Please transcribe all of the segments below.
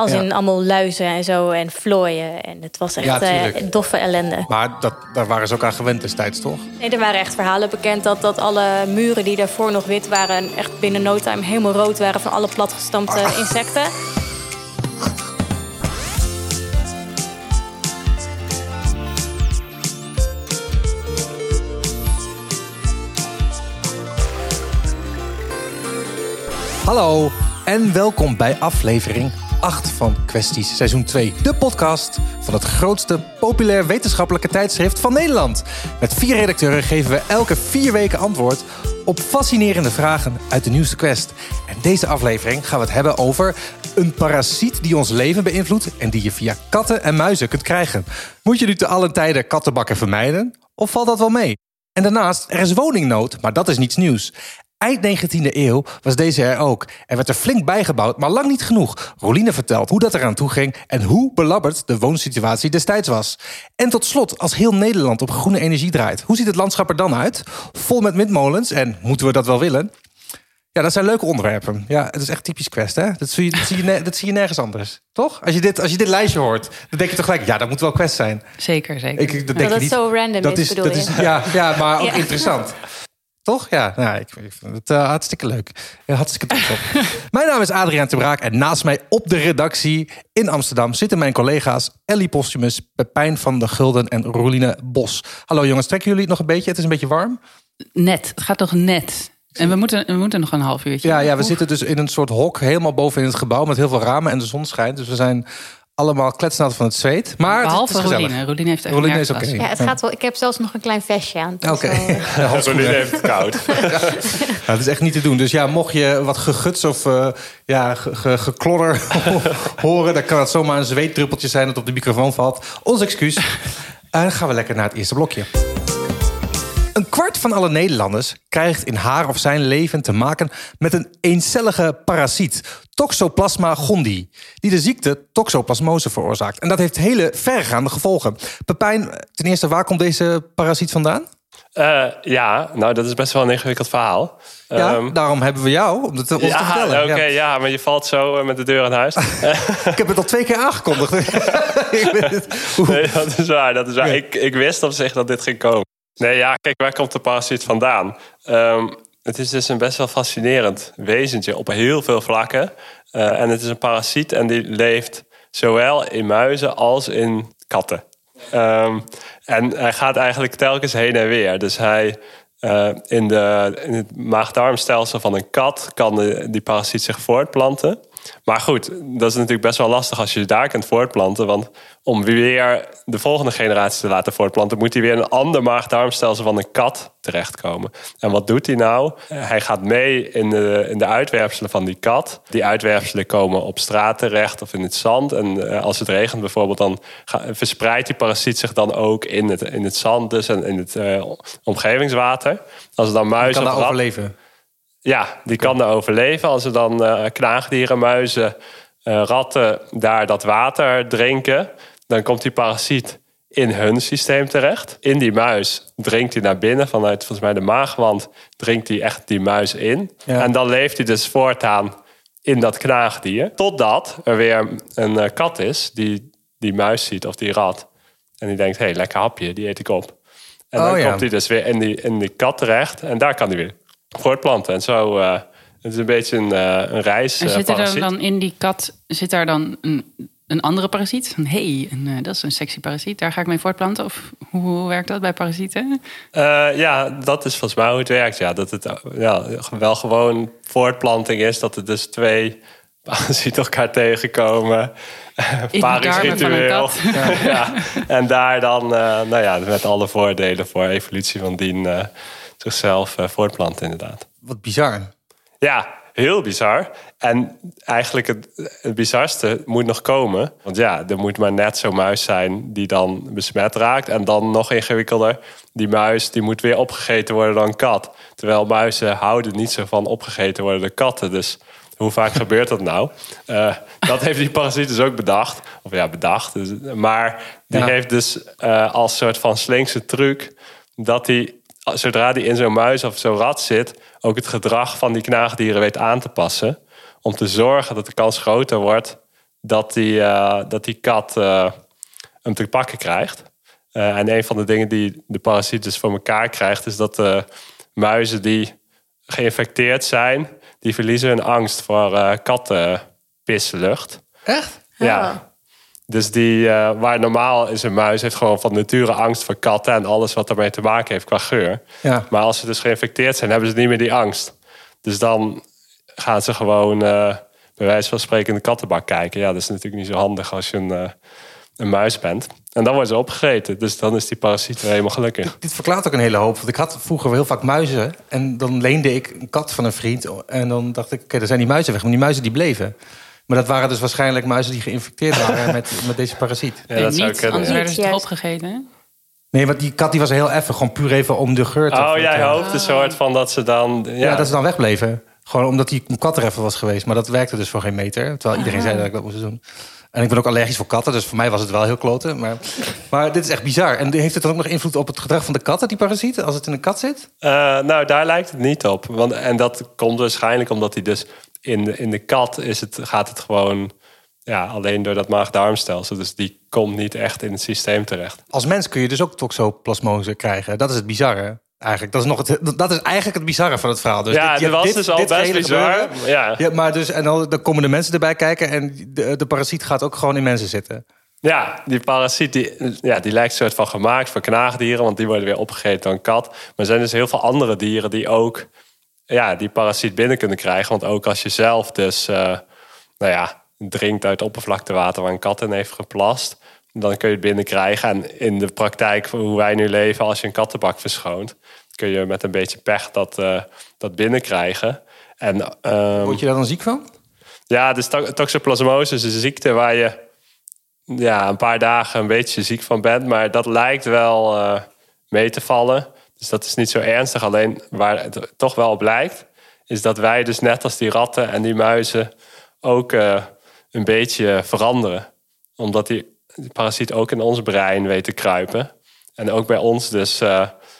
Als Ja. in allemaal luizen en zo en vlooien. En het was Ja, echt eh, tuurlijk. doffe ellende. Maar dat, daar waren ze ook aan gewend destijds, toch? Nee, er waren echt verhalen bekend dat, dat alle muren die daarvoor nog wit waren... echt binnen no time helemaal rood waren van alle platgestampte insecten. Hallo en welkom bij aflevering 8 van Kwesties Seizoen 2. De podcast van het grootste populair wetenschappelijke tijdschrift van Nederland. Met vier redacteuren geven we elke vier weken antwoord op fascinerende vragen uit de nieuwste quest. En deze aflevering gaan we het hebben over een parasiet die ons leven beïnvloedt en die je via katten en muizen kunt krijgen. Moet je nu te allen tijden kattenbakken vermijden? Of valt dat wel mee? En daarnaast, er is woningnood, maar dat is niets nieuws. Eind 19e eeuw was deze er ook. Er werd er flink bijgebouwd, maar lang niet genoeg. Roline vertelt hoe dat eraan toe ging en hoe belabberd de woonsituatie destijds was. En tot slot, als heel Nederland op groene energie draait, hoe ziet het landschap er dan uit? Vol met windmolens en moeten we dat wel willen? Ja, dat zijn leuke onderwerpen. Ja, het is echt typisch Quest, hè? Dat zie je, dat zie je, ne- dat zie je nergens anders. Toch? Als je, dit, als je dit lijstje hoort, dan denk je toch gelijk... ja, dat moet wel Quest zijn. Zeker, zeker. Ik, dat denk dat je het niet. zo random dat is, bedoel dat je? is ja, ja, maar ook Ja. interessant. Toch? Ja, nou, ik, ik vind het eh, hartstikke leuk. Ja, hartstikke op. mijn naam is Adriaan te Braak en naast mij op de redactie in Amsterdam zitten mijn collega's Ellie Postumus, Pepijn van der Gulden en Roeline Bos. Hallo jongens, trekken jullie het nog een beetje? Het is een beetje warm. Net, het gaat toch net. En we moeten, we moeten nog een half uurtje. Ja, ja we zitten dus in een soort hok helemaal boven in het gebouw met heel veel ramen en de zon schijnt. Dus we zijn allemaal kletsnat van het zweet. Maar het is- Behalve het is gezellig. Roline. Roline heeft echt Roline een is. Ja, het gaat wel. Ik heb zelfs nog een klein vestje aan. Het is Oké. wel, eh, handschoenen. Roline heeft het koud. Ja, het is echt niet te doen. Dus ja, mocht je wat geguts of eh, ja, ge- ge- geklodder horen... dan kan het zomaar een zweetdruppeltje zijn dat op de microfoon valt. Ons excuus. En dan gaan we lekker naar het eerste blokje. Een kwart van alle Nederlanders krijgt in haar of zijn leven te maken met een eencellige parasiet, Toxoplasma gondii, die de ziekte toxoplasmose veroorzaakt. En dat heeft hele verregaande gevolgen. Pepijn, ten eerste, waar komt deze parasiet vandaan? Eh, ja, nou dat is best wel een ingewikkeld verhaal. Ja, Ehm, daarom hebben we jou, om het ons te ja, vertellen. oké, Ja. ja. maar je valt zo eh, met de deur aan huis. Ik heb het al twee keer aangekondigd. Ik weet het. Hoe- nee, dat is waar, dat is waar. Ik, ik wist op zich dat dit ging komen. Nee, ja, kijk, waar komt de parasiet vandaan? Ehm, het is dus een best wel fascinerend wezentje op heel veel vlakken. Eh, en het is een parasiet en die leeft zowel in muizen als in katten. Ehm, en hij gaat eigenlijk telkens heen en weer. Dus hij eh, in, de, in het maag-darmstelsel van een kat kan die parasiet zich voortplanten. Maar goed, dat is natuurlijk best wel lastig als je daar kunt voortplanten. Want om weer de volgende generatie te laten voortplanten, moet hij weer een ander maag-darmstelsel van een kat terechtkomen. En wat doet hij nou? Eh, Hij gaat mee in de, in de uitwerpselen van die kat. Die uitwerpselen komen op straat terecht of in het zand. En eh, als het regent bijvoorbeeld, dan verspreidt die parasiet zich dan ook in het, in het zand dus en in het eh, omgevingswater. Als er dan muizen kan overleven. Ja, die kan er overleven. Als er dan eh, knaagdieren, muizen, eh, ratten daar dat water drinken, dan komt die parasiet in hun systeem terecht. In die muis drinkt hij naar binnen vanuit volgens mij de maagwand, drinkt hij echt die muis in. Ja. En dan leeft hij dus voortaan in dat knaagdier. Totdat er weer een eh, kat is die die muis ziet of die rat. En die denkt, hé, hey, lekker hapje, die eet ik op. En dan Oh, ja. komt hij dus weer in die, in die kat terecht. En daar kan hij weer voortplanten. En zo, eh, het is een beetje een, eh, een reis. En eh, zit er parasiet. dan in die kat zit daar dan een, een andere parasiet? Hé, hey, een, dat is een sexy parasiet. Daar ga ik mee voortplanten? Of hoe, hoe werkt dat bij parasieten? Ja, dat is volgens mij hoe het werkt. Ja, dat het ja, wel gewoon voortplanting is. Dat er dus twee parasieten elkaar tegenkomen. In de Parisch darmen van een ritueel. kat. Ja. En daar dan, nou ja, met alle voordelen voor evolutie van dien... zichzelf eh, voortplanten inderdaad. Wat bizar. Ja, heel bizar. En eigenlijk het, het bizarste moet nog komen. Want ja, er moet maar net zo'n muis zijn die dan besmet raakt. En dan nog ingewikkelder, die muis die moet weer opgegeten worden door een kat. Terwijl muizen houden niet zo van opgegeten worden door katten. Dus hoe vaak gebeurt dat nou? Eh, dat heeft die parasiet dus ook bedacht. Of ja, bedacht. Dus, maar die Ja. heeft dus eh, als soort van slinkse truc... dat hij, zodra hij in zo'n muis of zo'n rat zit... ook het gedrag van die knaagdieren weet aan te passen... om te zorgen dat de kans groter wordt dat die, eh, dat die kat eh, hem te pakken krijgt. Eh, en een van de dingen die de parasiet dus voor elkaar krijgt, is dat de muizen die geïnfecteerd zijn, die verliezen hun angst voor uh, kattenpislucht. Echt? Ja. Dus die, uh, waar normaal is een muis, heeft gewoon van nature angst voor katten en alles wat daarmee te maken heeft qua geur. Ja. Maar als ze dus geïnfecteerd zijn, hebben ze niet meer die angst. Dus dan gaan ze gewoon, uh, bij wijze van spreken, in de kattenbak kijken. Ja, dat is natuurlijk niet zo handig als je een, uh, een muis bent. En dan worden ze opgegeten. Dus dan is die parasiet weer helemaal gelukkig. Dit, dit, verklaart ook een hele hoop. Want ik had vroeger heel vaak muizen. En dan leende ik een kat van een vriend. En dan dacht ik, oké, okay, er zijn die muizen weg. Maar die muizen die bleven. Maar dat waren dus waarschijnlijk muizen die geïnfecteerd waren met, met deze parasiet. Ja, dat niet, zou anders werden ze opgegeten. Nee, want die kat die was heel even. Gewoon puur even om de geur te... Oh, jij hoopt een soort van dat ze dan... Ja. ja, dat ze dan wegbleven. Gewoon omdat die kat er even was geweest. Maar dat werkte dus voor geen meter. Terwijl iedereen zei dat ik dat moest doen. En ik ben ook allergisch voor katten, dus voor mij was het wel heel kloten. Maar, maar dit is echt bizar. En heeft het dan ook nog invloed op het gedrag van de katten, die parasiet, als het in een kat zit? Uh, nou, daar lijkt het niet op. Want, en dat komt waarschijnlijk omdat hij dus in de, in de kat is het, gaat het gewoon ja, alleen door dat maag-darmstelsel. Dus die komt niet echt in het systeem terecht. Als mens kun je dus ook toxoplasmose krijgen. Dat is het bizarre. Eigenlijk. Dat is, nog het, dat is eigenlijk het bizarre van het verhaal. Dus ja, dit, was dit, dus al dit best bizar. Ja. ja. maar dus, en dan, dan komen de mensen erbij kijken... en de, de parasiet gaat ook gewoon in mensen zitten. Ja, die parasiet die, ja, die lijkt soort van gemaakt voor knaagdieren... want die worden weer opgegeten door een kat. Maar er zijn dus heel veel andere dieren die ook ja, die parasiet binnen kunnen krijgen. Want ook als je zelf dus uh, nou ja, drinkt uit oppervlaktewater... waar een kat in heeft geplast... dan kun je het binnenkrijgen. En in de praktijk, hoe wij nu leven, als je een kattenbak verschoont kun je met een beetje pech dat, uh, dat binnenkrijgen. En, um, Word je daar dan ziek van? Ja, dus to toxoplasmose is een ziekte waar je ja, een paar dagen een beetje ziek van bent. Maar dat lijkt wel uh, mee te vallen. Dus dat is niet zo ernstig. Alleen waar het toch wel op lijkt... is dat wij dus net als die ratten en die muizen... ook uh, een beetje veranderen. Omdat die, die parasiet ook in ons brein weet te kruipen. En ook bij ons dus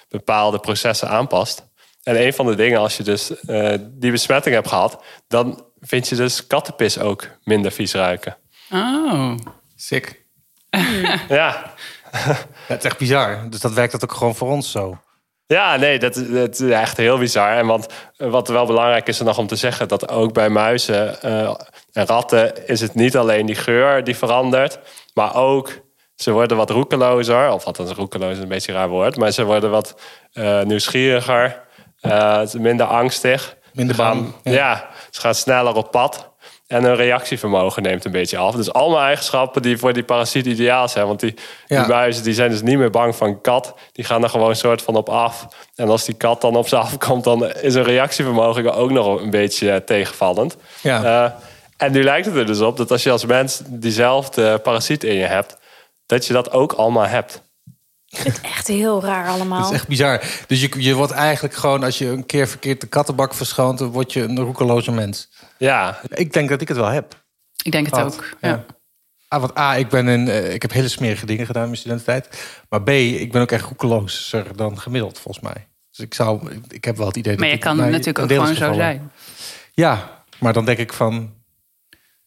bepaalde processen aanpast. En een van de dingen, als je dus uh, die besmetting hebt gehad, dan vind je dus kattenpis ook minder vies ruiken. Oh, sick. ja. Het is echt bizar. Dus dat werkt dat ook gewoon voor ons zo. Ja, nee, dat, dat is echt heel bizar. En want wat wel belangrijk is er nog om te zeggen... dat ook bij muizen uh, en ratten is het niet alleen die geur die verandert... maar ook ze worden wat roekelozer. Of althans, roekeloos is een beetje een raar woord. Maar ze worden wat uh, nieuwsgieriger. Uh, minder angstig. Minder gaan, bang. Ja. ja, ze gaan sneller op pad. En hun reactievermogen neemt een beetje af. Dus allemaal eigenschappen die voor die parasiet ideaal zijn. Want die, Ja. die muizen die zijn dus niet meer bang van een kat. Die gaan er gewoon een soort van op af. En als die kat dan op ze afkomt... dan is hun reactievermogen ook nog een beetje eh, tegenvallend. Ja. Eh, en nu lijkt het er dus op dat als je als mens diezelfde parasiet in je hebt... dat je dat ook allemaal hebt. Ik vind het echt heel raar allemaal. Dat is echt bizar. Dus je, je wordt eigenlijk gewoon, als je een keer verkeerd de kattenbak verschoont... dan word je een roekeloze mens. Ja, Ik denk dat ik het wel heb. ik denk het ook. Ja. Ah, want A, ik, ben een, eh, ik heb hele smerige dingen gedaan in mijn studententijd. Maar B, ik ben ook echt roekelozer dan gemiddeld, volgens mij. Dus ik zou, ik heb wel het idee Maar dat je ik kan mij natuurlijk ook gewoon zo zijn. Ja, maar dan denk ik van,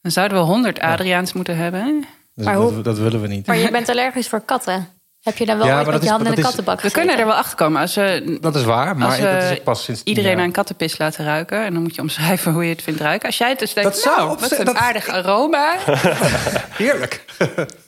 Dan zouden we 100 Adriaans moeten hebben. dus Maar dat, hoe- dat willen we niet. Maar je bent allergisch voor katten. Heb je dan wel Ja, ooit met je is- handen in de is- kattenbak We kunnen er gezeten? wel achter komen als we Dat is waar, maar Als dat is ook pas sinds iedereen aan kattenpis laten ruiken. En dan moet je omschrijven hoe je het vindt ruiken. Als jij het dus denkt, Dat zou nou, wat een dat- aardig aroma. Heerlijk.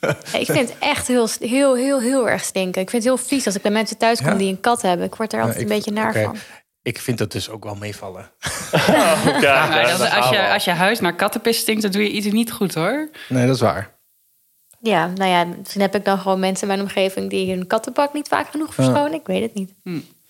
Ja, ik vind het echt heel, heel, heel, heel erg stinken. Ik vind het heel vies als ik bij mensen thuis kom Ja? die een kat hebben. Ik word er altijd Ja, ik- een beetje naar van. Ik vind dat dus ook wel meevallen. daar als, je, al. als je huis naar kattenpis stinkt, dan doe je iets niet goed hoor. Nee, dat is waar. Ja, nou ja, misschien heb ik dan gewoon mensen in mijn omgeving die hun kattenbak niet vaak genoeg verschonen. Ik weet het niet.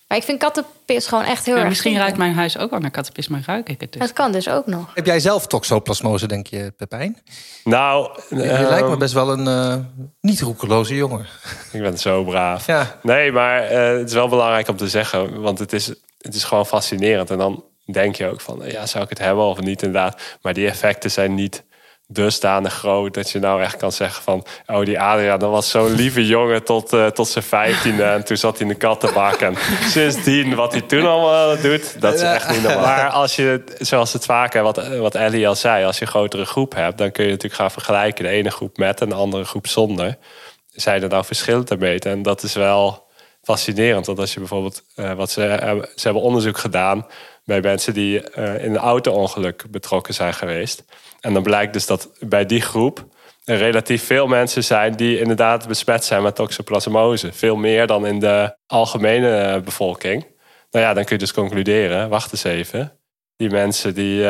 Maar ik vind kattenpis gewoon echt heel Ja, erg misschien stinken. ruikt mijn huis ook wel naar kattenpis, maar ruik ik het dus. Dat kan dus ook nog. Heb jij zelf toxoplasmose, denk je, Pepijn? Nou, Je, je ehm, lijkt me best wel een eh, niet roekeloze jongen. ik ben zo braaf. Ja. Nee, maar eh, het is wel belangrijk om te zeggen, want het is, het is gewoon fascinerend. En dan denk je ook van, ja, zou ik het hebben of niet inderdaad. Maar die effecten zijn niet dusdanig groot dat je nou echt kan zeggen van... oh, die Adriaan, dat was zo'n lieve jongen tot, uh, tot zijn vijftiende... en toen zat hij in de kattenbak. En sindsdien, wat hij toen allemaal doet, dat is echt niet normaal. Maar als je, zoals het vaker, wat, wat Ellie al zei... als je een grotere groep hebt, dan kun je natuurlijk gaan vergelijken... de ene groep met en de andere groep zonder. Zijn er nou verschillen te meten? En dat is wel fascinerend. Want als je bijvoorbeeld, uh, wat ze, hebben, ze hebben onderzoek gedaan bij mensen die uh, in een auto-ongeluk betrokken zijn geweest. En dan blijkt dus dat bij die groep er relatief veel mensen zijn die inderdaad besmet zijn met toxoplasmose. Veel meer dan in de algemene eh, bevolking. Nou ja, dan kun je dus concluderen, wacht eens even. Die mensen die,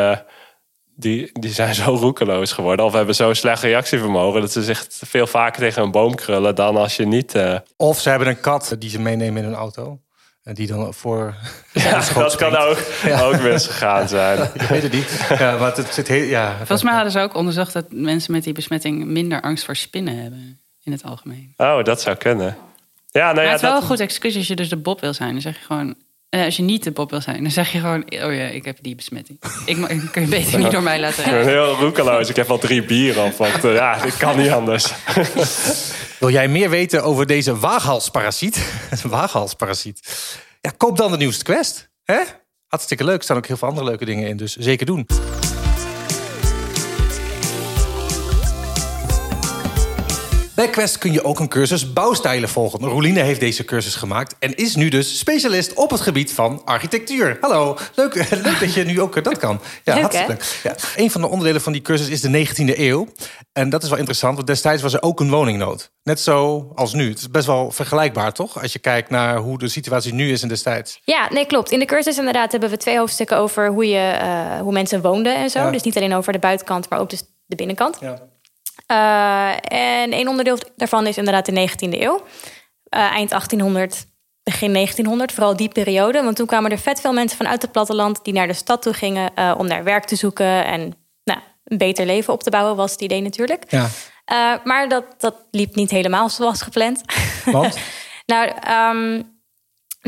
die, die zijn zo roekeloos geworden. Of hebben zo'n slecht reactievermogen dat ze zich veel vaker tegen een boom krullen dan als je niet. Uh... Of ze hebben een kat die ze meenemen in een auto. En die dan voor. Ja, dat kan ook, ja. ook misgegaan zijn. Ik weet het niet. Ja, maar het zit heel, ja. Volgens mij hadden ze ook onderzocht dat mensen met die besmetting minder angst voor spinnen hebben. In het algemeen. Oh, dat zou kunnen. Ja, nou ja, maar het is dat... wel een goed excuus als je dus de Bob wil zijn. Dan zeg je gewoon. Eh, als je niet de Bob wil zijn, dan zeg je gewoon: Oh ja, ik heb die besmetting. Ik kun je beter niet door mij laten Ik ben heel roekeloos. Ik heb al drie bieren op. Want uh, ja, dit kan niet anders. Wil jij meer weten over deze waaghalsparasiet? waaghalsparasiet. Ja, koop dan de nieuwste Quest. Hè? Hartstikke leuk. Er staan ook heel veel andere leuke dingen in, dus zeker doen. Bij Quest kun je ook een cursus bouwstijlen volgen. Roeline heeft deze cursus gemaakt en is nu dus specialist op het gebied van architectuur. Hallo, leuk, leuk dat je nu ook dat kan. Ja, leuk, hartstikke leuk. Ja. Een van de onderdelen van die cursus is de 19e eeuw. En dat is wel interessant, want destijds was er ook een woningnood. Net zo als nu. Het is best wel vergelijkbaar, toch? Als je kijkt naar hoe de situatie nu is en destijds. Ja, nee, klopt. In de cursus inderdaad hebben we twee hoofdstukken over hoe, je, uh, hoe mensen woonden en zo. Ja. Dus niet alleen over de buitenkant, maar ook dus de binnenkant. Ja. Uh, en een onderdeel daarvan is inderdaad de 19e eeuw. Uh, eind 1800, begin 1900, vooral die periode. Want toen kwamen er vet veel mensen vanuit het platteland... die naar de stad toe gingen uh, om daar werk te zoeken... en nou, een beter leven op te bouwen, was het idee natuurlijk. Ja. maar dat, dat liep niet helemaal zoals gepland. Want? nou, um,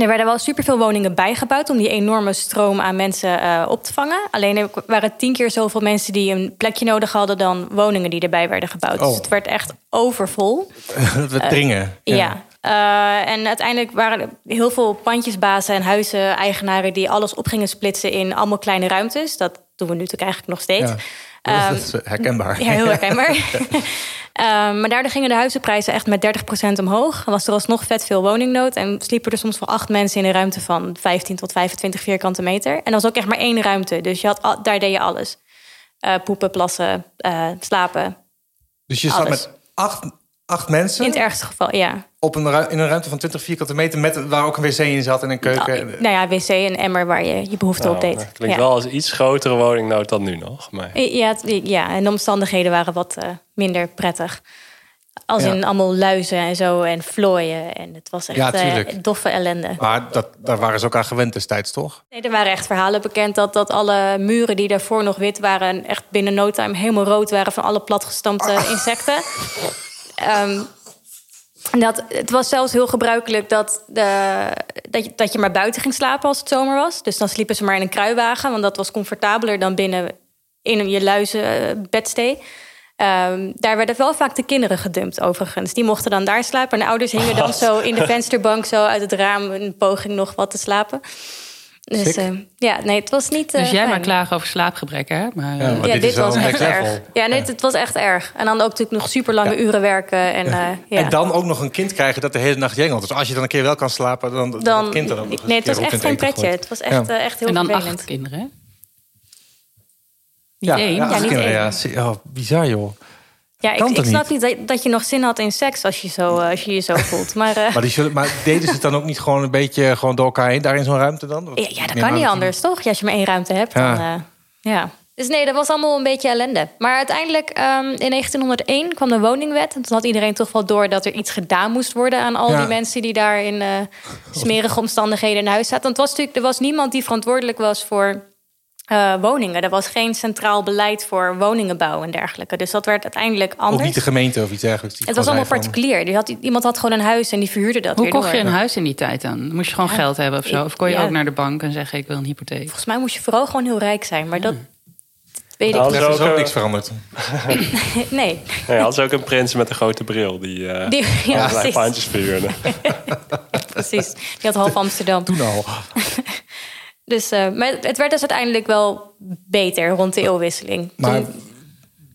er werden wel superveel woningen bijgebouwd om die enorme stroom aan mensen uh, op te vangen. Alleen er waren tien keer zoveel mensen die een plekje nodig hadden dan woningen die erbij werden gebouwd. Oh. Dus het werd echt overvol. Dat we dringen. Uh, ja. ja. Uh, en uiteindelijk waren er heel veel pandjesbazen en huizen-eigenaren die alles op gingen splitsen in allemaal kleine ruimtes. Dat doen we nu natuurlijk eigenlijk nog steeds. Ja. Dat is herkenbaar. Ja, heel herkenbaar. Um, maar daardoor gingen de huizenprijzen echt met 30% omhoog. Er was er alsnog vet veel woningnood. En sliepen er soms wel acht mensen in een ruimte van 15 tot 25 vierkante meter. En dat was ook echt maar één ruimte. Dus je had, daar deed je alles. Uh, poepen, plassen, uh, slapen. Dus je zat alles. met acht, acht mensen? In het ergste geval, ja. Op een, in een ruimte van 20 vierkante meter, met, waar ook een wc in zat en een keuken. Nou, nou ja, wc en emmer waar je je behoefte nou, op deed. Klinkt ja. wel als iets grotere woningnood dan nu nog. Maar... Ja, ja, en de omstandigheden waren wat uh, minder prettig. Als ja. in allemaal luizen en zo en vlooien. En het was echt ja, uh, doffe ellende. Maar dat, daar waren ze ook aan gewend destijds, toch? Nee, er waren echt verhalen bekend dat, dat alle muren die daarvoor nog wit waren... echt binnen no time helemaal rood waren van alle platgestampte ah. insecten. Um, dat, het was zelfs heel gebruikelijk dat, de, dat, je, dat je maar buiten ging slapen als het zomer was. Dus dan sliepen ze maar in een kruiwagen, want dat was comfortabeler dan binnen in je luizen bedstee. Um, daar werden wel vaak de kinderen gedumpt, overigens. Die mochten dan daar slapen. En de ouders hingen dan zo in de vensterbank, zo uit het raam, een poging nog wat te slapen. Dus uh, ja, nee, het was niet. Uh, dus jij fijn. maar klagen over slaapgebrek, hè? Maar, ja, maar ja, dit, dit is wel was echt erg. Ja, nee, het was echt erg. En dan ook natuurlijk nog super lange Ja. uren werken. En, uh, ja. En dan ook nog een kind krijgen dat de hele nacht jengelt. Dus als je dan een keer wel kan slapen, dan, dan, het kind dan ook nog nee, een het was echt geen pretje. gooit. Het was echt, Ja. uh, echt heel en dan vervelend. acht kinderen, hè? Niet Ja, één. ja, acht niet kinderen, één. ja. Oh, bizar, joh. Ja, ik, ik snap niet? dat, dat je nog zin had in seks als je, zo, uh, als je je zo voelt. Maar, uh, Maar, die zullen, maar deden ze het dan ook niet gewoon een beetje gewoon door elkaar heen, daar in zo'n ruimte dan? Ja, dat kan niet anders, toch? Ja, als je maar één ruimte hebt, Ja. dan... Uh, ja. Dus nee, dat was allemaal een beetje ellende. Maar uiteindelijk, um, in 1901 kwam de woningwet. En toen had iedereen toch wel door dat er iets gedaan moest worden... aan al Ja. die mensen die daar in uh, smerige omstandigheden in huis zaten. Want het was natuurlijk, er was niemand die verantwoordelijk was voor uh, woningen. Er was geen centraal beleid voor woningenbouw en dergelijke. Dus dat werd uiteindelijk Of anders. niet de gemeente of iets dergelijks. die het was allemaal particulier. Die had, iemand had gewoon een huis en die verhuurde dat Hoe weer kocht door. je een huis in die tijd dan? Moest je gewoon Ja, geld hebben of zo? Of kon je ja. ook naar de bank en zeggen ik wil een hypotheek? Volgens mij moest je vooral gewoon heel rijk zijn. Maar dat weet ik Nou, niet. Er is ook ook, niks eh, veranderd. Nee. Nee, had ze ook een prins met een grote bril die, eh Die, ja, allerlei pandjes verhuurde. precies. Die had half Amsterdam. Toen al. Dus, eh, maar het werd dus uiteindelijk wel beter rond de eeuwwisseling. Maar Toen-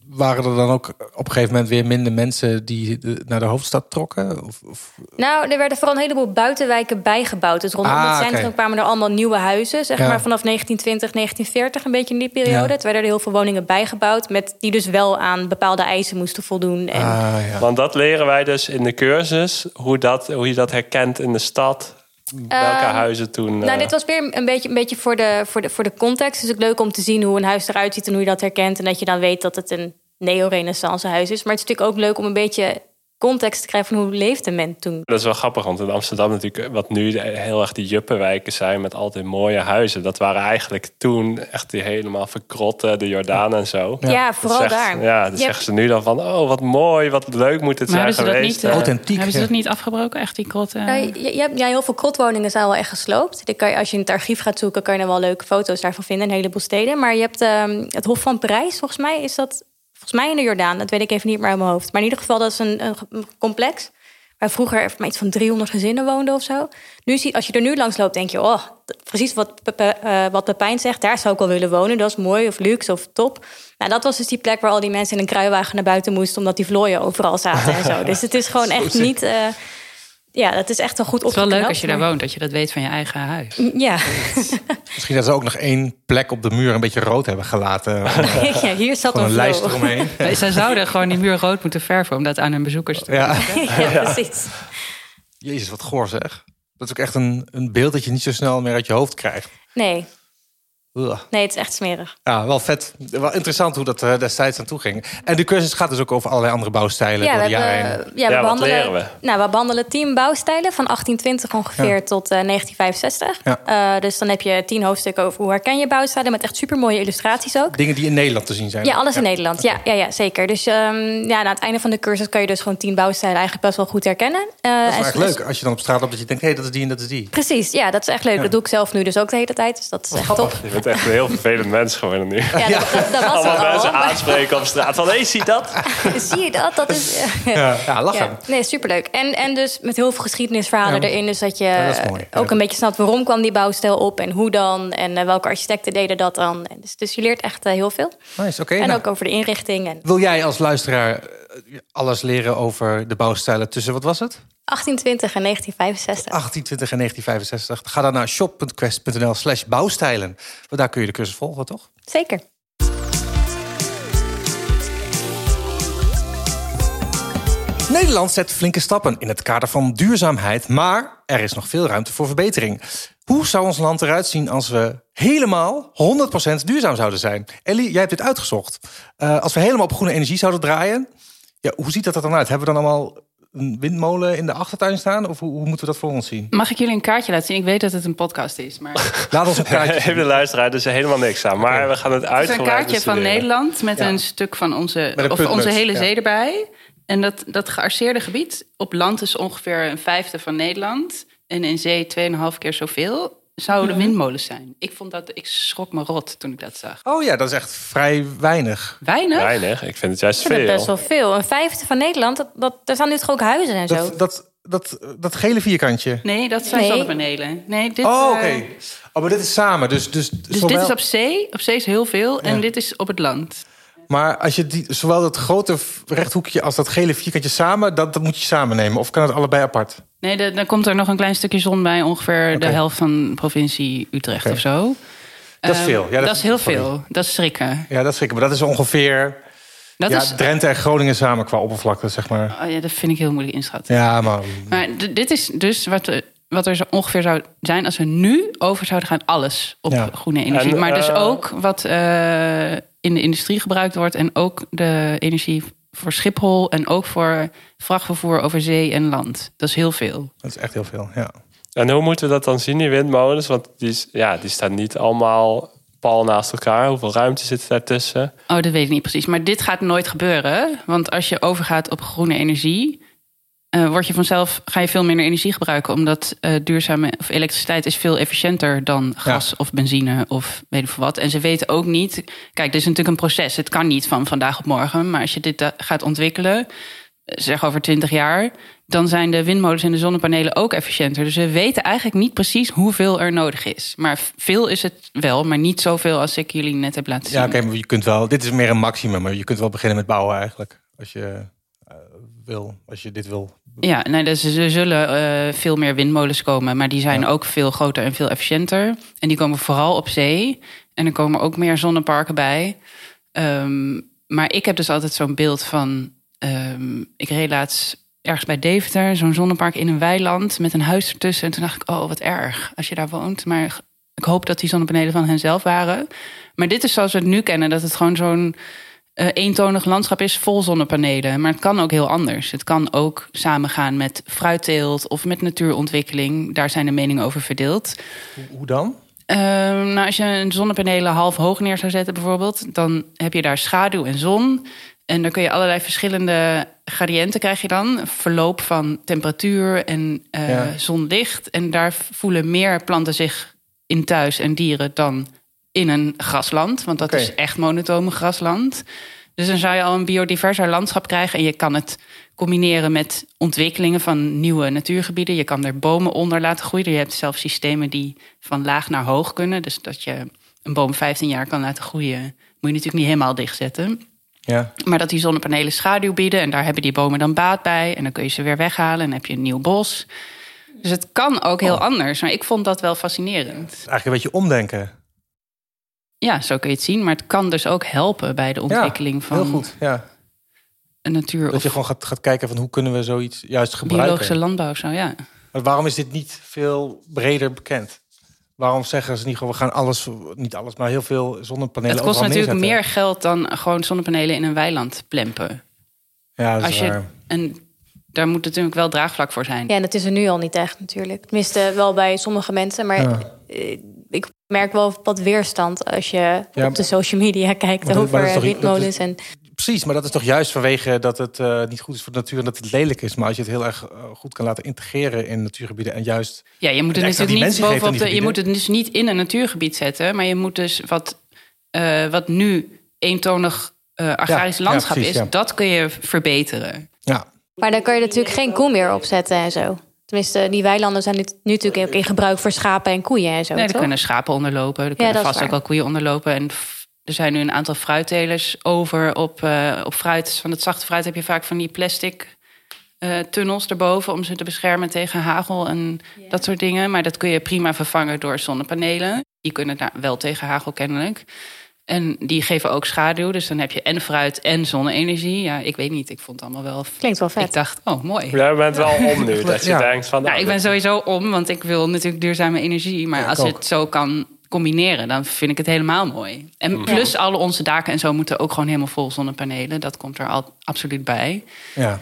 waren er dan ook op een gegeven moment weer minder mensen die naar de hoofdstad trokken? Of, of, nou, er werden vooral een heleboel buitenwijken bijgebouwd. Dus rondom Ah, het centrum kwamen er allemaal nieuwe huizen. Zeg Ja. maar vanaf 1920, 1940, een beetje in die periode. Ja. Toen werden er heel veel woningen bijgebouwd... Met, die dus wel aan bepaalde eisen moesten voldoen. En, ah, ja. Want dat leren wij dus in de cursus. Hoe, dat, hoe je dat herkent in de stad. Welke Ehm, huizen toen... Nou, eh, dit was weer een beetje, een beetje voor, de, voor, de, voor de context. Dus het is ook leuk om te zien hoe een huis eruit ziet en hoe je dat herkent. En dat je dan weet dat het een neo-renaissance huis is. Maar het is natuurlijk ook leuk om een beetje context te krijgen van hoe leefde men toen. Dat is wel grappig, want in Amsterdam natuurlijk... wat nu heel erg die juppenwijken zijn met altijd mooie huizen... dat waren eigenlijk toen echt die helemaal verkrotte, de Jordaan en zo. Ja, vooral zegt- daar. Ja, dan zeggen ze nu dan van... oh, wat mooi, wat leuk moet het Maar zijn hebben ze dat geweest. niet, eh, Authentiek, hebben ze ja. dat niet afgebroken, echt die krotten? Nou, je, je hebt, ja, heel veel krotwoningen zijn wel echt gesloopt. Die kan je, als je in het archief gaat zoeken, kan je er wel leuke foto's daarvan vinden. Een heleboel steden. Maar je hebt ehm, het Hof van Parijs, volgens mij is dat... Volgens mij in de Jordaan, dat weet ik even niet meer uit mijn hoofd. Maar in ieder geval, dat is een, een complex... waar vroeger maar iets van 300 gezinnen woonden of zo. Nu zie, als je er nu langs loopt, denk je... oh, precies wat, eh, wat Pepijn zegt, daar zou ik wel willen wonen. Dat is mooi of luxe of top. Nou, dat was dus die plek waar al die mensen in een kruiwagen naar buiten moesten... omdat die vlooien overal zaten en zo. Dus het is gewoon echt niet... eh, ja, dat is echt wel goed het is wel leuk opgeknapt, als je daar maar- woont, dat je dat weet van je eigen huis. Ja. Misschien dat ze ook nog één plek op de muur een beetje rood hebben gelaten. ja, hier zat een een lijst flow. eromheen. Nee, Zij zouden gewoon die muur rood moeten verven om dat aan hun bezoekers te Ja. ja, precies. Jezus, wat goor zeg. Dat is ook echt een, een beeld dat je niet zo snel meer uit je hoofd krijgt. Nee. Nee, het is echt smerig. Ja, wel vet. Wel interessant hoe dat eh, destijds aan toe ging. En de cursus gaat dus ook over allerlei andere bouwstijlen Ja, door de jaren heen. ja, we Ja, wat behandelen, leren we? Nou, we behandelen tien bouwstijlen van 1820 ongeveer Ja. tot eh, 1965. Ja. Eh, dus dan heb je tien hoofdstukken over hoe herken je bouwstijlen... met echt supermooie illustraties ook. Dingen die in Nederland te zien zijn. Ja, alles in Nederland. Ja, ja, ja, zeker. Dus ehm, ja, na het einde van de cursus kan je dus gewoon tien bouwstijlen eigenlijk best wel goed herkennen. Eh, Dat is en echt dus- leuk als je dan op straat loopt dat je denkt... hé, dat is die en dat is die. Precies, ja, dat is echt leuk. Dat doe ik zelf nu dus ook de hele tijd. Dus dat is echt top. Echt een heel vervelend mens geworden nu. Ja, dat, dat, dat was Allemaal al. mensen aanspreken op straat van... hé, zie dat? Zie je dat? Dat is... Ja, ja lachen. Ja, nee, superleuk. En, en dus met heel veel geschiedenisverhalen Ja. erin. Dus dat je dat ook Ja. een beetje snapt waarom kwam die bouwstijl op en hoe dan. En eh, welke architecten deden dat dan. Dus, dus je leert echt eh, heel veel. Nice, oké. en nou. ook over de inrichting. En Wil jij als luisteraar alles leren over de bouwstijlen tussen, wat was het? 1820 en 1965. 1820 en 1965. Ga dan naar shop.quest.nl slash bouwstijlen. Want daar kun je de cursus volgen, toch? Zeker. Nederland zet flinke stappen in het kader van duurzaamheid, maar er is nog veel ruimte voor verbetering. Hoe zou ons land eruit zien als we helemaal 100% duurzaam zouden zijn? Ellie, jij hebt dit uitgezocht. Eh, als we helemaal op groene energie zouden draaien, ja, hoe ziet dat er dan uit? Hebben we dan allemaal een windmolen in de achtertuin staan? Of hoe, hoe moeten we dat voor ons zien? Mag ik jullie een kaartje laten zien? Ik weet dat het een podcast is, maar... Laat ons een kaartje Heeft zien. de luisteraar dus helemaal niks aan. Maar we gaan het Het is een kaartje van. Nederland met Ja. een stuk van onze, of onze hele ja. zee erbij. En dat, dat gearseerde gebied op land is ongeveer een vijfde van Nederland. En in zee 2,5 keer zoveel. Zouden windmolens zijn. Ik vond dat ik schrok me rot toen ik dat zag. Oh ja, dat is echt vrij weinig. Weinig? Weinig, ik vind het juist Ik vind het veel. best wel veel. Een vijfde van Nederland, dat, dat, daar staan nu toch ook huizen en zo. Dat, dat, dat, dat gele vierkantje. Nee, dat zijn Nee. zonnepanelen. Nee, dit, Oh, eh, oké. Oh, maar dit is samen. Dus, dus, Dus zowel- dit is op zee. Op zee is heel veel. En Ja. dit is op het land. Maar als je die, zowel dat grote rechthoekje als dat gele vierkantje samen, dat, dat moet je samen nemen. Of kan het allebei apart? Nee, de- dan komt er nog een klein stukje zon bij. Ongeveer de helft van provincie Utrecht of zo. Dat is Eh, veel. Ja, dat, is heel sorry. veel. Dat is schrikken. Ja, dat is zeker. Maar dat is ongeveer Dat ja, is, Drenthe en Groningen samen qua oppervlakte, zeg maar. oh ja, dat vind ik heel moeilijk inschatten. Ja, maar Maar dit is dus wat, eh, wat er zo ongeveer zou zijn als we nu over zouden gaan. Alles op Ja. groene energie. En, maar dus eh, ook wat eh, in de industrie gebruikt wordt. En ook de energie voor Schiphol. En ook voor vrachtvervoer over zee en land. Dat is heel veel. dat is echt heel veel. Ja. En hoe moeten we dat dan zien, die windmolens? Want die, is- ja, die staan niet allemaal pal naast elkaar. Hoeveel ruimte zit daartussen? Oh, dat weet ik niet precies. Maar dit gaat nooit gebeuren. Want als je overgaat op groene energie... uh, word je vanzelf, ga je veel minder energie gebruiken. Omdat uh, duurzame of elektriciteit is veel efficiënter dan gas of benzine of weet ik veel wat. En ze weten ook niet. Kijk, dit is natuurlijk een proces. Het kan niet van vandaag op morgen. Maar als je dit gaat ontwikkelen, zeg over 20 jaar, dan zijn de windmolens en de zonnepanelen ook efficiënter. Dus we weten eigenlijk niet precies hoeveel er nodig is. Maar veel is het wel, maar niet zoveel als ik jullie net heb laten zien. Ja, oké, maar je kunt wel. Dit is meer een maximum, maar je kunt wel beginnen met bouwen eigenlijk. Als je uh, wil, als je dit wil. Ja, nee, dus er zullen uh, veel meer windmolens komen, maar die zijn ja. ook veel groter en veel efficiënter. En die komen vooral op zee. En er komen ook meer zonneparken bij. Um, maar ik heb dus altijd zo'n beeld van. Um, ik reed laatst ergens bij Deventer, zo'n zonnepark in een weiland met een huis ertussen. En toen dacht ik, oh, wat erg als je daar woont. Maar ik hoop dat die zonnepanelen van henzelf waren. Maar dit is zoals we het nu kennen, dat het gewoon zo'n uh, eentonig landschap is vol zonnepanelen. Maar het kan ook heel anders. Het kan ook samengaan met fruitteelt of met natuurontwikkeling. Daar zijn de meningen over verdeeld. Hoe dan? Uh, nou, als je zonnepanelen half hoog neer zou zetten bijvoorbeeld... dan heb je daar schaduw en zon. En dan kun je allerlei verschillende gradiënten krijg je dan. Verloop van temperatuur en uh, ja. zonlicht. En daar voelen meer planten zich in thuis en dieren dan in een grasland. Want dat okay. is echt monotone grasland. Dus dan zou je al een biodiverser landschap krijgen. En je kan het combineren met ontwikkelingen van nieuwe natuurgebieden. Je kan er bomen onder laten groeien. Je hebt zelfs systemen die van laag naar hoog kunnen. Dus dat je een boom 15 jaar kan laten groeien. Moet je natuurlijk niet helemaal dichtzetten. Ja. Maar dat die zonnepanelen schaduw bieden. En daar hebben die bomen dan baat bij. En dan kun je ze weer weghalen. En dan heb je een nieuw bos. Dus het kan ook heel oh. anders. Maar ik vond dat wel fascinerend. Eigenlijk een beetje omdenken. Ja, zo kun je het zien. Maar het kan dus ook helpen bij de ontwikkeling ja, van heel goed, ja. een natuur. Dat je gewoon gaat, gaat kijken van hoe kunnen we zoiets juist gebruiken. Biologische landbouw, zo ja. Maar waarom is dit niet veel breder bekend? Waarom zeggen ze niet gewoon, we gaan alles, niet alles, maar heel veel zonnepanelen Het kost natuurlijk neerzetten? meer geld dan gewoon zonnepanelen in een weiland plempen. Ja, dat is Als je, waar. en daar moet natuurlijk wel draagvlak voor zijn. Ja, en dat is er nu al niet echt natuurlijk. Tenminste, wel bij sommige mensen. Maar Ja. Ik merk wel wat weerstand als je Ja, op de social media kijkt dat- over windmolens. En Precies, maar dat is toch juist vanwege dat het eh, niet goed is voor de natuur en dat het lelijk is. Maar als je het heel erg eh, goed kan laten integreren in natuurgebieden en juist... Ja, je moet het natuurlijk niet bovenop de, je moet het dus niet in een natuurgebied zetten, maar je moet dus wat, eh, wat nu eentonig eh, agrarisch ja, landschap precies, is, ja. dat kun je verbeteren. Ja, Maar dan kan je natuurlijk geen koe meer opzetten en zo. Tenminste, die weilanden zijn nu, nu natuurlijk ook in gebruik voor schapen en koeien en zo. Nee, er kunnen schapen onderlopen, er kunnen vast ook wel koeien onderlopen. En er zijn nu een aantal fruittelers over op, eh, op fruit. Van het zachte fruit heb je vaak van die plastic eh, tunnels erboven om ze te beschermen tegen hagel en dat soort dingen. Maar dat kun je prima vervangen door zonnepanelen. Die kunnen daar wel tegen hagel kennelijk. En die geven ook schaduw, dus dan heb je en fruit en zonne-energie. Ja, ik weet niet, ik vond het allemaal wel... Klinkt wel vet. Ik dacht, oh, mooi. Jij bent wel om nu. Dat je Ja. denkt van... Nou, Nou, ik ben sowieso om, want ik wil natuurlijk duurzame energie. Maar Ja, als je ook. het zo kan combineren, dan vind ik het helemaal mooi. En plus alle onze daken en zo moeten ook gewoon helemaal vol zonnepanelen. Dat komt er al absoluut bij. ja.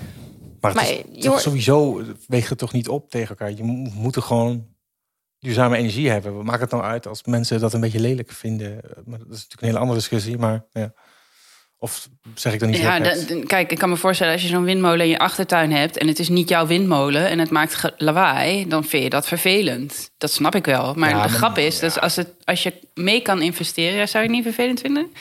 Maar, het Maar, is hoort- sowieso weegt het toch niet op tegen elkaar. Je mo- moet er gewoon duurzame energie hebben. We maken het nou uit als mensen dat een beetje lelijk vinden. Maar dat is natuurlijk een hele andere discussie. Maar ja. Of zeg ik dan niet Ja, heel da- da- kijk, ik kan me voorstellen als je zo'n windmolen in je achtertuin hebt en het is niet jouw windmolen en het maakt lawaai, dan vind je dat vervelend. Dat snap ik wel. Maar Ja, de grap is, dat als, het, als je mee kan investeren, zou je het niet vervelend vinden?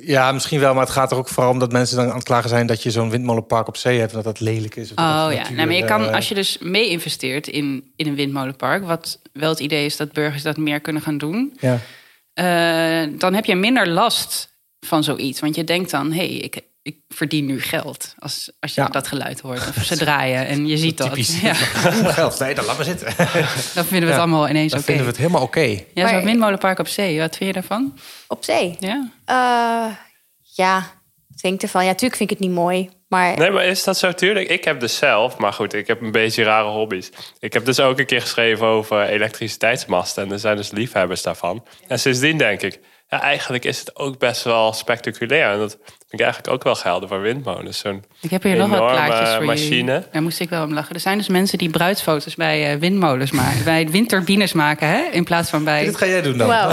Ja, misschien wel. Maar het gaat er ook vooral om dat mensen dan aan het klagen zijn... dat je zo'n windmolenpark op zee hebt en dat dat lelijk is. Of Oh ja, natuur, nou, maar je kan, eh, als je dus mee investeert in, in een windmolenpark, wat wel het idee is dat burgers dat meer kunnen gaan doen, Ja. eh, dan heb je minder last van zoiets. Want je denkt dan, hé, hey, ik, ik verdien nu geld. Als, als je Ja. dat geluid hoort. Of ze draaien en je ziet dat. Typisch. Ja, Geld. Nee, dan laat maar zitten. dan vinden we het Ja, allemaal ineens Dan oké. vinden we het helemaal oké. Ja, zo'n windmolenpark op zee, wat vind je daarvan? Op zee? Ja? Eh, ja, ik ervan? Ja, natuurlijk vind ik het niet mooi. Maar Nee, maar is dat zo? Tuurlijk, ik heb dus zelf... Maar goed, ik heb een beetje rare hobby's. Ik heb dus ook een keer geschreven over elektriciteitsmasten. En er zijn dus liefhebbers daarvan. En sindsdien denk ik... ja, eigenlijk is het ook best wel spectaculair. En dat vind ik eigenlijk ook wel gelden voor windmolens. Zo'n Ik heb hier nog wat enorme plaatjes voor machine. jullie. Daar moest ik wel om lachen. Er zijn dus mensen die bruidsfoto's bij eh, windmolens maken. bij windturbines maken, hè? In plaats van bij... Dit ga jij doen dan.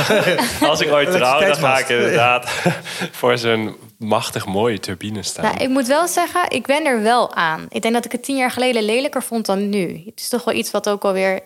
Als ik ooit trouw, dan ga ik inderdaad voor zo'n machtig mooie turbine staan. Nou, ik moet wel zeggen, ik ben er wel aan. Ik denk dat ik het tien jaar geleden lelijker vond dan nu. Het is toch wel iets wat ook alweer...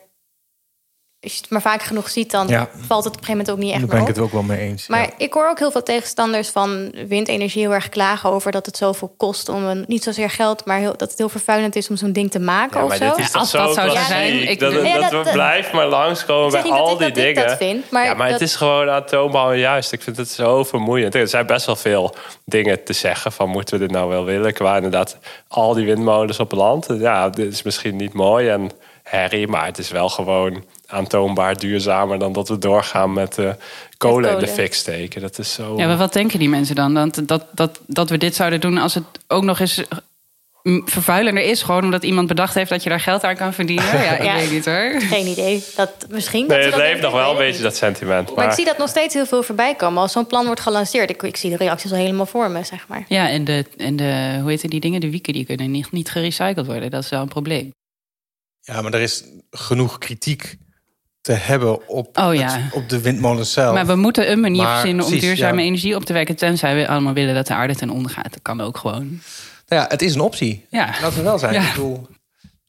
Als je het maar vaak genoeg ziet, dan Ja. valt het op een gegeven moment ook niet echt Daar ben ik op. het ook wel mee eens. Maar ja. ik hoor ook heel veel tegenstanders van windenergie heel erg klagen over dat het zoveel kost om een niet zozeer geld, maar heel, dat het heel vervuilend is om zo'n ding te maken Ja, of maar zo. Ja, als zo dat zou klassiek? zijn, ik- dat, dat, Ja, dat, dat- we blijft maar langskomen bij al ik die dat ik dingen. dat vind, maar ja, maar dat- het is gewoon atoombouw juist. Ik vind het zo vermoeiend. Er zijn best wel veel dingen te zeggen van moeten we dit nou wel willen? Qua inderdaad al die windmolens op land. Ja, dit is misschien niet mooi en herrie, maar het is wel gewoon aantoonbaar duurzamer dan dat we doorgaan met eh kolen in de fik steken. Dat is zo. Ja, maar wat denken die mensen dan? Dat, dat, dat, dat we dit zouden doen als het ook nog eens mm, vervuilender is. Gewoon omdat iemand bedacht heeft dat je daar geld aan kan verdienen. Ja, ik Ja. weet niet hoor. Geen idee. Dat, misschien dat nee, ze het dat leeft nog wel een beetje dat sentiment. Maar, Maar ik zie dat nog steeds heel veel voorbij komen. Als zo'n plan wordt gelanceerd, ik, ik zie de reacties al helemaal voor me, zeg maar. Ja, en de, en de hoe heet die dingen? De wieken die kunnen niet, niet gerecycled worden. Dat is wel een probleem. Ja, maar er is genoeg kritiek te hebben op, Oh ja. het- op de windmolens zelf. Maar we moeten een manier Maar verzinnen om precies, duurzame ja. energie op te wekken. Tenzij we allemaal willen dat de aarde ten onder gaat. Dat kan ook gewoon. Nou ja, het is een optie. Ja. Laten we wel zijn. Ja. Ik bedoel,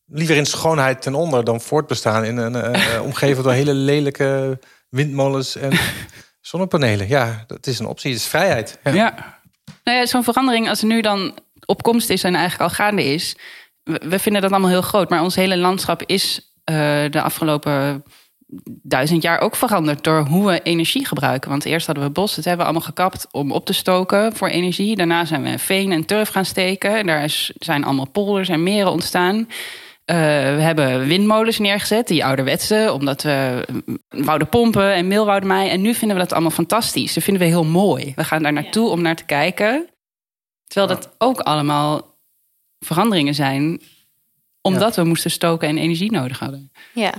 liever in schoonheid ten onder dan voortbestaan in een eh, eh, omgeven door hele lelijke windmolens en zonnepanelen. Ja, dat is een optie. Het is vrijheid. Ja. Ja. Nou ja, zo'n verandering als er nu dan op komst is en eigenlijk al gaande is. We, we vinden dat allemaal heel groot. Maar ons hele landschap is eh, de afgelopen duizend jaar ook veranderd door hoe we energie gebruiken. Want eerst hadden we bos, dat hebben we allemaal gekapt om op te stoken voor energie. Daarna zijn we veen en turf gaan steken. En daar is, zijn allemaal polders en meren ontstaan. Eh, we hebben windmolens neergezet, die ouderwetse, omdat we mm, wouden pompen en meel wouden maaien. En nu vinden we dat allemaal fantastisch. Dat vinden we heel mooi. We gaan daar naartoe om naar te kijken. Terwijl dat ook allemaal veranderingen zijn, omdat we moesten stoken en energie nodig hadden. Ja.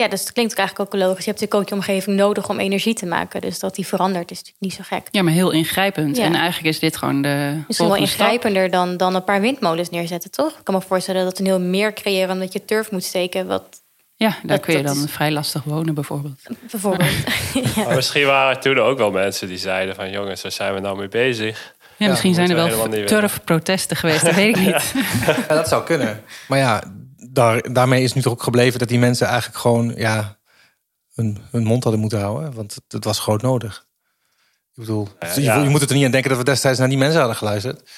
Ja, dus het klinkt ook eigenlijk ook logisch. Je hebt natuurlijk ook je omgeving nodig om energie te maken. Dus dat die verandert is natuurlijk niet zo gek. Ja, maar heel ingrijpend. Ja. En eigenlijk is dit gewoon de. Misschien wel stap. ingrijpender dan, dan een paar windmolens neerzetten, toch? Ik kan me voorstellen dat een heel meer creëren omdat je turf moet steken. Wat Ja, daar Dat- kun je dan is- vrij lastig wonen, bijvoorbeeld. bijvoorbeeld. maar misschien waren er toen ook wel mensen die zeiden van jongens, waar zijn we nou mee bezig? Ja, misschien zijn er wel turfprotesten geweest, dat weet ik niet. Ja, dat zou kunnen. Maar ja, daar, daarmee is nu toch ook gebleven dat die mensen eigenlijk gewoon ja, hun, hun mond hadden moeten houden. Want het, het was groot nodig. Ik bedoel, je, ja. je moet het er niet aan denken dat we destijds naar die mensen hadden geluisterd.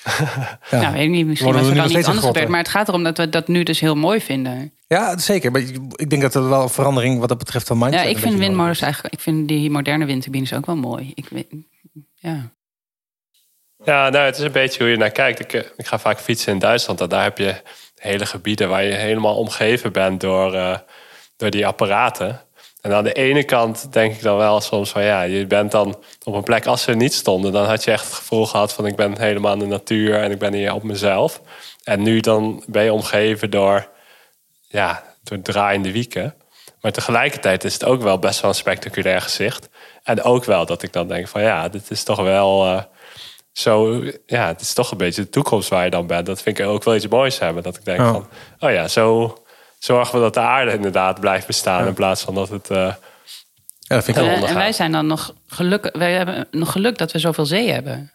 Ja, Nou, weet ik niet. Misschien Worden was er wel iets anders gebeurd. Maar het gaat erom dat we dat nu dus heel mooi vinden. ja zeker. Maar ik denk dat er wel een verandering wat dat betreft van mindset Ja, ik vind windmolens eigenlijk... Ik vind die moderne windturbines ook wel mooi. Ik weet, ja. Ja, nou, het is een beetje hoe je naar kijkt. Ik, eh, ik ga vaak fietsen in Duitsland. En daar heb je hele gebieden waar je helemaal omgeven bent door, eh, door die apparaten. En aan de ene kant denk ik dan wel soms van ja, je bent dan op een plek als ze er niet stonden, dan had je echt het gevoel gehad van ik ben helemaal in de natuur en ik ben hier op mezelf. En nu dan ben je omgeven door, ja, door draaiende wieken. Maar tegelijkertijd is het ook wel best wel een spectaculair gezicht. En ook wel dat ik dan denk van ja, dit is toch wel eh, zo, ja, het is toch een beetje de toekomst waar je dan bent. Dat vind ik ook wel iets moois hebben. Dat ik denk van, oh ja, zo zorgen we dat de aarde inderdaad blijft bestaan in plaats van dat het. eh, Ja, dat vind ik en wij zijn dan nog gelukkig... Wij hebben nog geluk dat we zoveel zee hebben.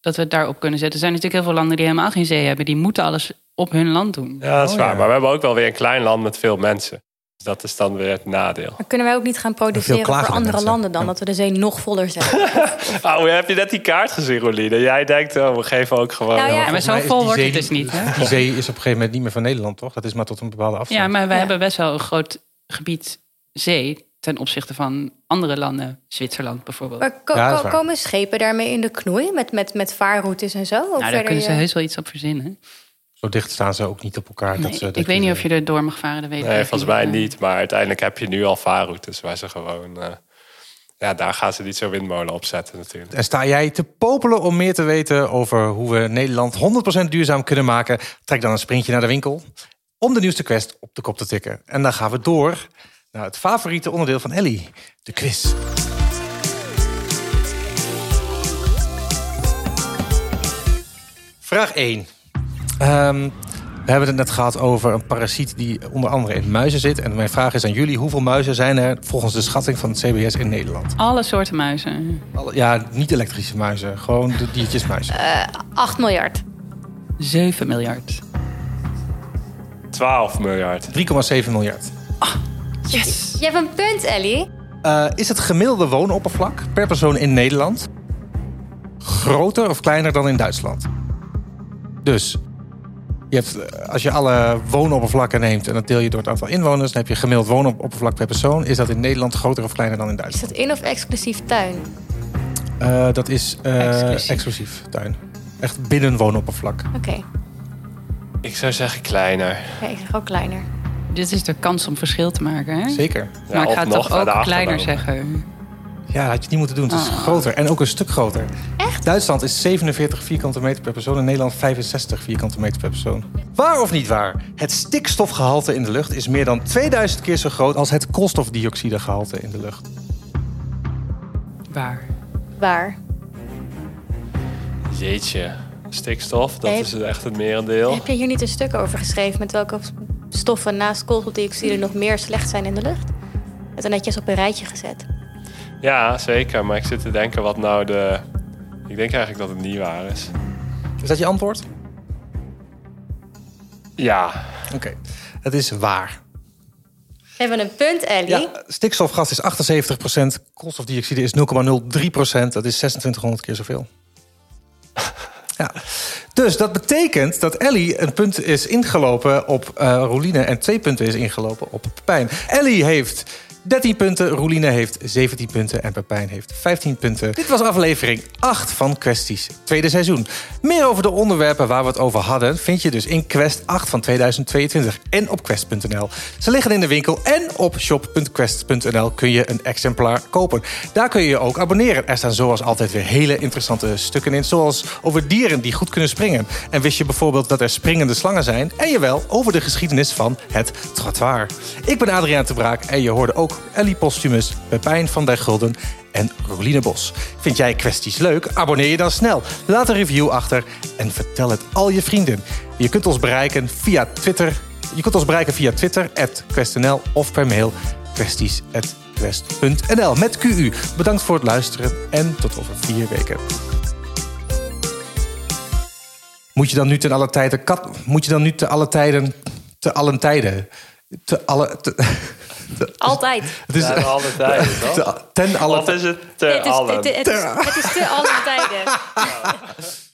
Dat we het daarop kunnen zetten. Er zijn natuurlijk heel veel landen die helemaal geen zee hebben. Die moeten alles op hun land doen. ja, dat is Oh, waar. ja. Maar we hebben ook wel weer een klein land met veel mensen. Dat is dan weer het nadeel. Maar kunnen wij ook niet gaan produceren voor andere mensen. landen dan? Dat we de zee nog voller zetten? Oh, heb je net die kaart gezien, Roline? Jij denkt, oh, we geven ook gewoon. Nou ja, maar zo vol die wordt zee het dus niet. Hè? Die zee is op een gegeven moment niet meer van Nederland, toch? Dat is maar tot een bepaalde afstand. Ja, maar wij Ja. hebben best wel een groot gebied zee... ten opzichte van andere landen. Zwitserland bijvoorbeeld. Maar ko- Ja, komen schepen daarmee in de knoei? Met, met, met vaarroutes en zo? Of nou, daar kunnen ze je- heus wel iets op verzinnen. Zo dicht staan ze ook niet op elkaar. Dat ze, ik weet niet of je er door mag varen, dat weet Nee, volgens mij eh. niet. Maar uiteindelijk heb je nu al vaarroutes waar ze gewoon... Eh, ja, daar gaan ze niet zo windmolen op zetten natuurlijk. En sta jij te popelen om meer te weten over hoe we Nederland 100% duurzaam kunnen maken? Trek dan een sprintje naar de winkel om de nieuwste quest op de kop te tikken. En dan gaan we door naar het favoriete onderdeel van Ellie, de quiz. Vraag 1. Ehm, we hebben het net gehad over een parasiet die onder andere in muizen zit. En mijn vraag is aan jullie: hoeveel muizen zijn er volgens de schatting van het CBS in Nederland? Alle soorten muizen. Alle- Ja, niet elektrische muizen, gewoon de diertjesmuizen. 8 miljard. 7 miljard. 12 miljard. 3,7 miljard. Yes! Je hebt een punt, Ellie. Eh, is het gemiddelde woonoppervlak per persoon in Nederland groter of kleiner dan in Duitsland? Dus je hebt, eh, als je alle woonoppervlakken neemt en dat deel je door het aantal inwoners, dan heb je gemiddeld woonoppervlak per persoon. Is dat in Nederland groter of kleiner dan in Is Duitsland? dat in of exclusief tuin? Eh, dat is eh, Exclusief. exclusief. tuin. Echt binnen woonoppervlak. Oké, Ik zou zeggen kleiner. ja, ik zeg ook kleiner. Dit is de kans om verschil te maken, hè? Zeker. Ja, maar ik ga nog toch ook kleiner zeggen. Ja, dat had je niet moeten doen. Het is Ah. groter en ook een stuk groter. Echt? Duitsland is 47 vierkante meter per persoon en Nederland 65 vierkante meter per persoon. Waar of niet waar? Het stikstofgehalte in de lucht is meer dan 2000 keer zo groot als het koolstofdioxidegehalte in de lucht. Waar? Waar? Jeetje. Stikstof, dat is echt het merendeel. Heb je hier niet een stuk over geschreven met welke stoffen naast koolstofdioxide nog meer slecht zijn in de lucht? Het is netjes op een rijtje gezet. Ja, zeker. Maar ik zit te denken wat nou de... Ik denk eigenlijk dat het niet waar is. Is dat je antwoord? Ja. Oké, het is waar. We hebben een punt, Ellie. Ja, stikstofgas is 78% koolstofdioxide is 0,03% Dat is 2600 keer zoveel. Ja. Dus dat betekent dat Ellie een punt is ingelopen op eh Roeline en twee punten is ingelopen op Pepijn. Ellie heeft 13 punten, Roeline heeft 17 punten en Pepijn heeft 15 punten. Dit was aflevering 8 van Questies, tweede seizoen. Meer over de onderwerpen waar we het over hadden vind je dus in Quest 8 van 2022 en op quest.nl. Ze liggen in de winkel en op shop.quest.nl kun je een exemplaar kopen. Daar kun je je ook abonneren. Er staan zoals altijd weer hele interessante stukken in, zoals over dieren die goed kunnen springen. En wist je bijvoorbeeld dat er springende slangen zijn? En jawel, over de geschiedenis van het trottoir. Ik ben Adriaan de Braak en je hoorde ook Ellie Postumus, Pepijn van der Gulden en Roeline Bos. Vind jij kwesties leuk? Abonneer je dan snel. Laat een review achter en vertel het al je vrienden. Je kunt ons bereiken via Twitter. Je kunt ons bereiken via Twitter, @questnl of per mail kwesties@quest.nl met QU. Bedankt voor het luisteren en tot over vier weken. Moet je dan nu ten alle tijden kat? Moet je dan nu te alle tijden te allen tijden te alle Altijd. het is Ja, alle tijden, toch? te- ten alle Of is het te Het is, allen? het, het, is, het is te alle tijden.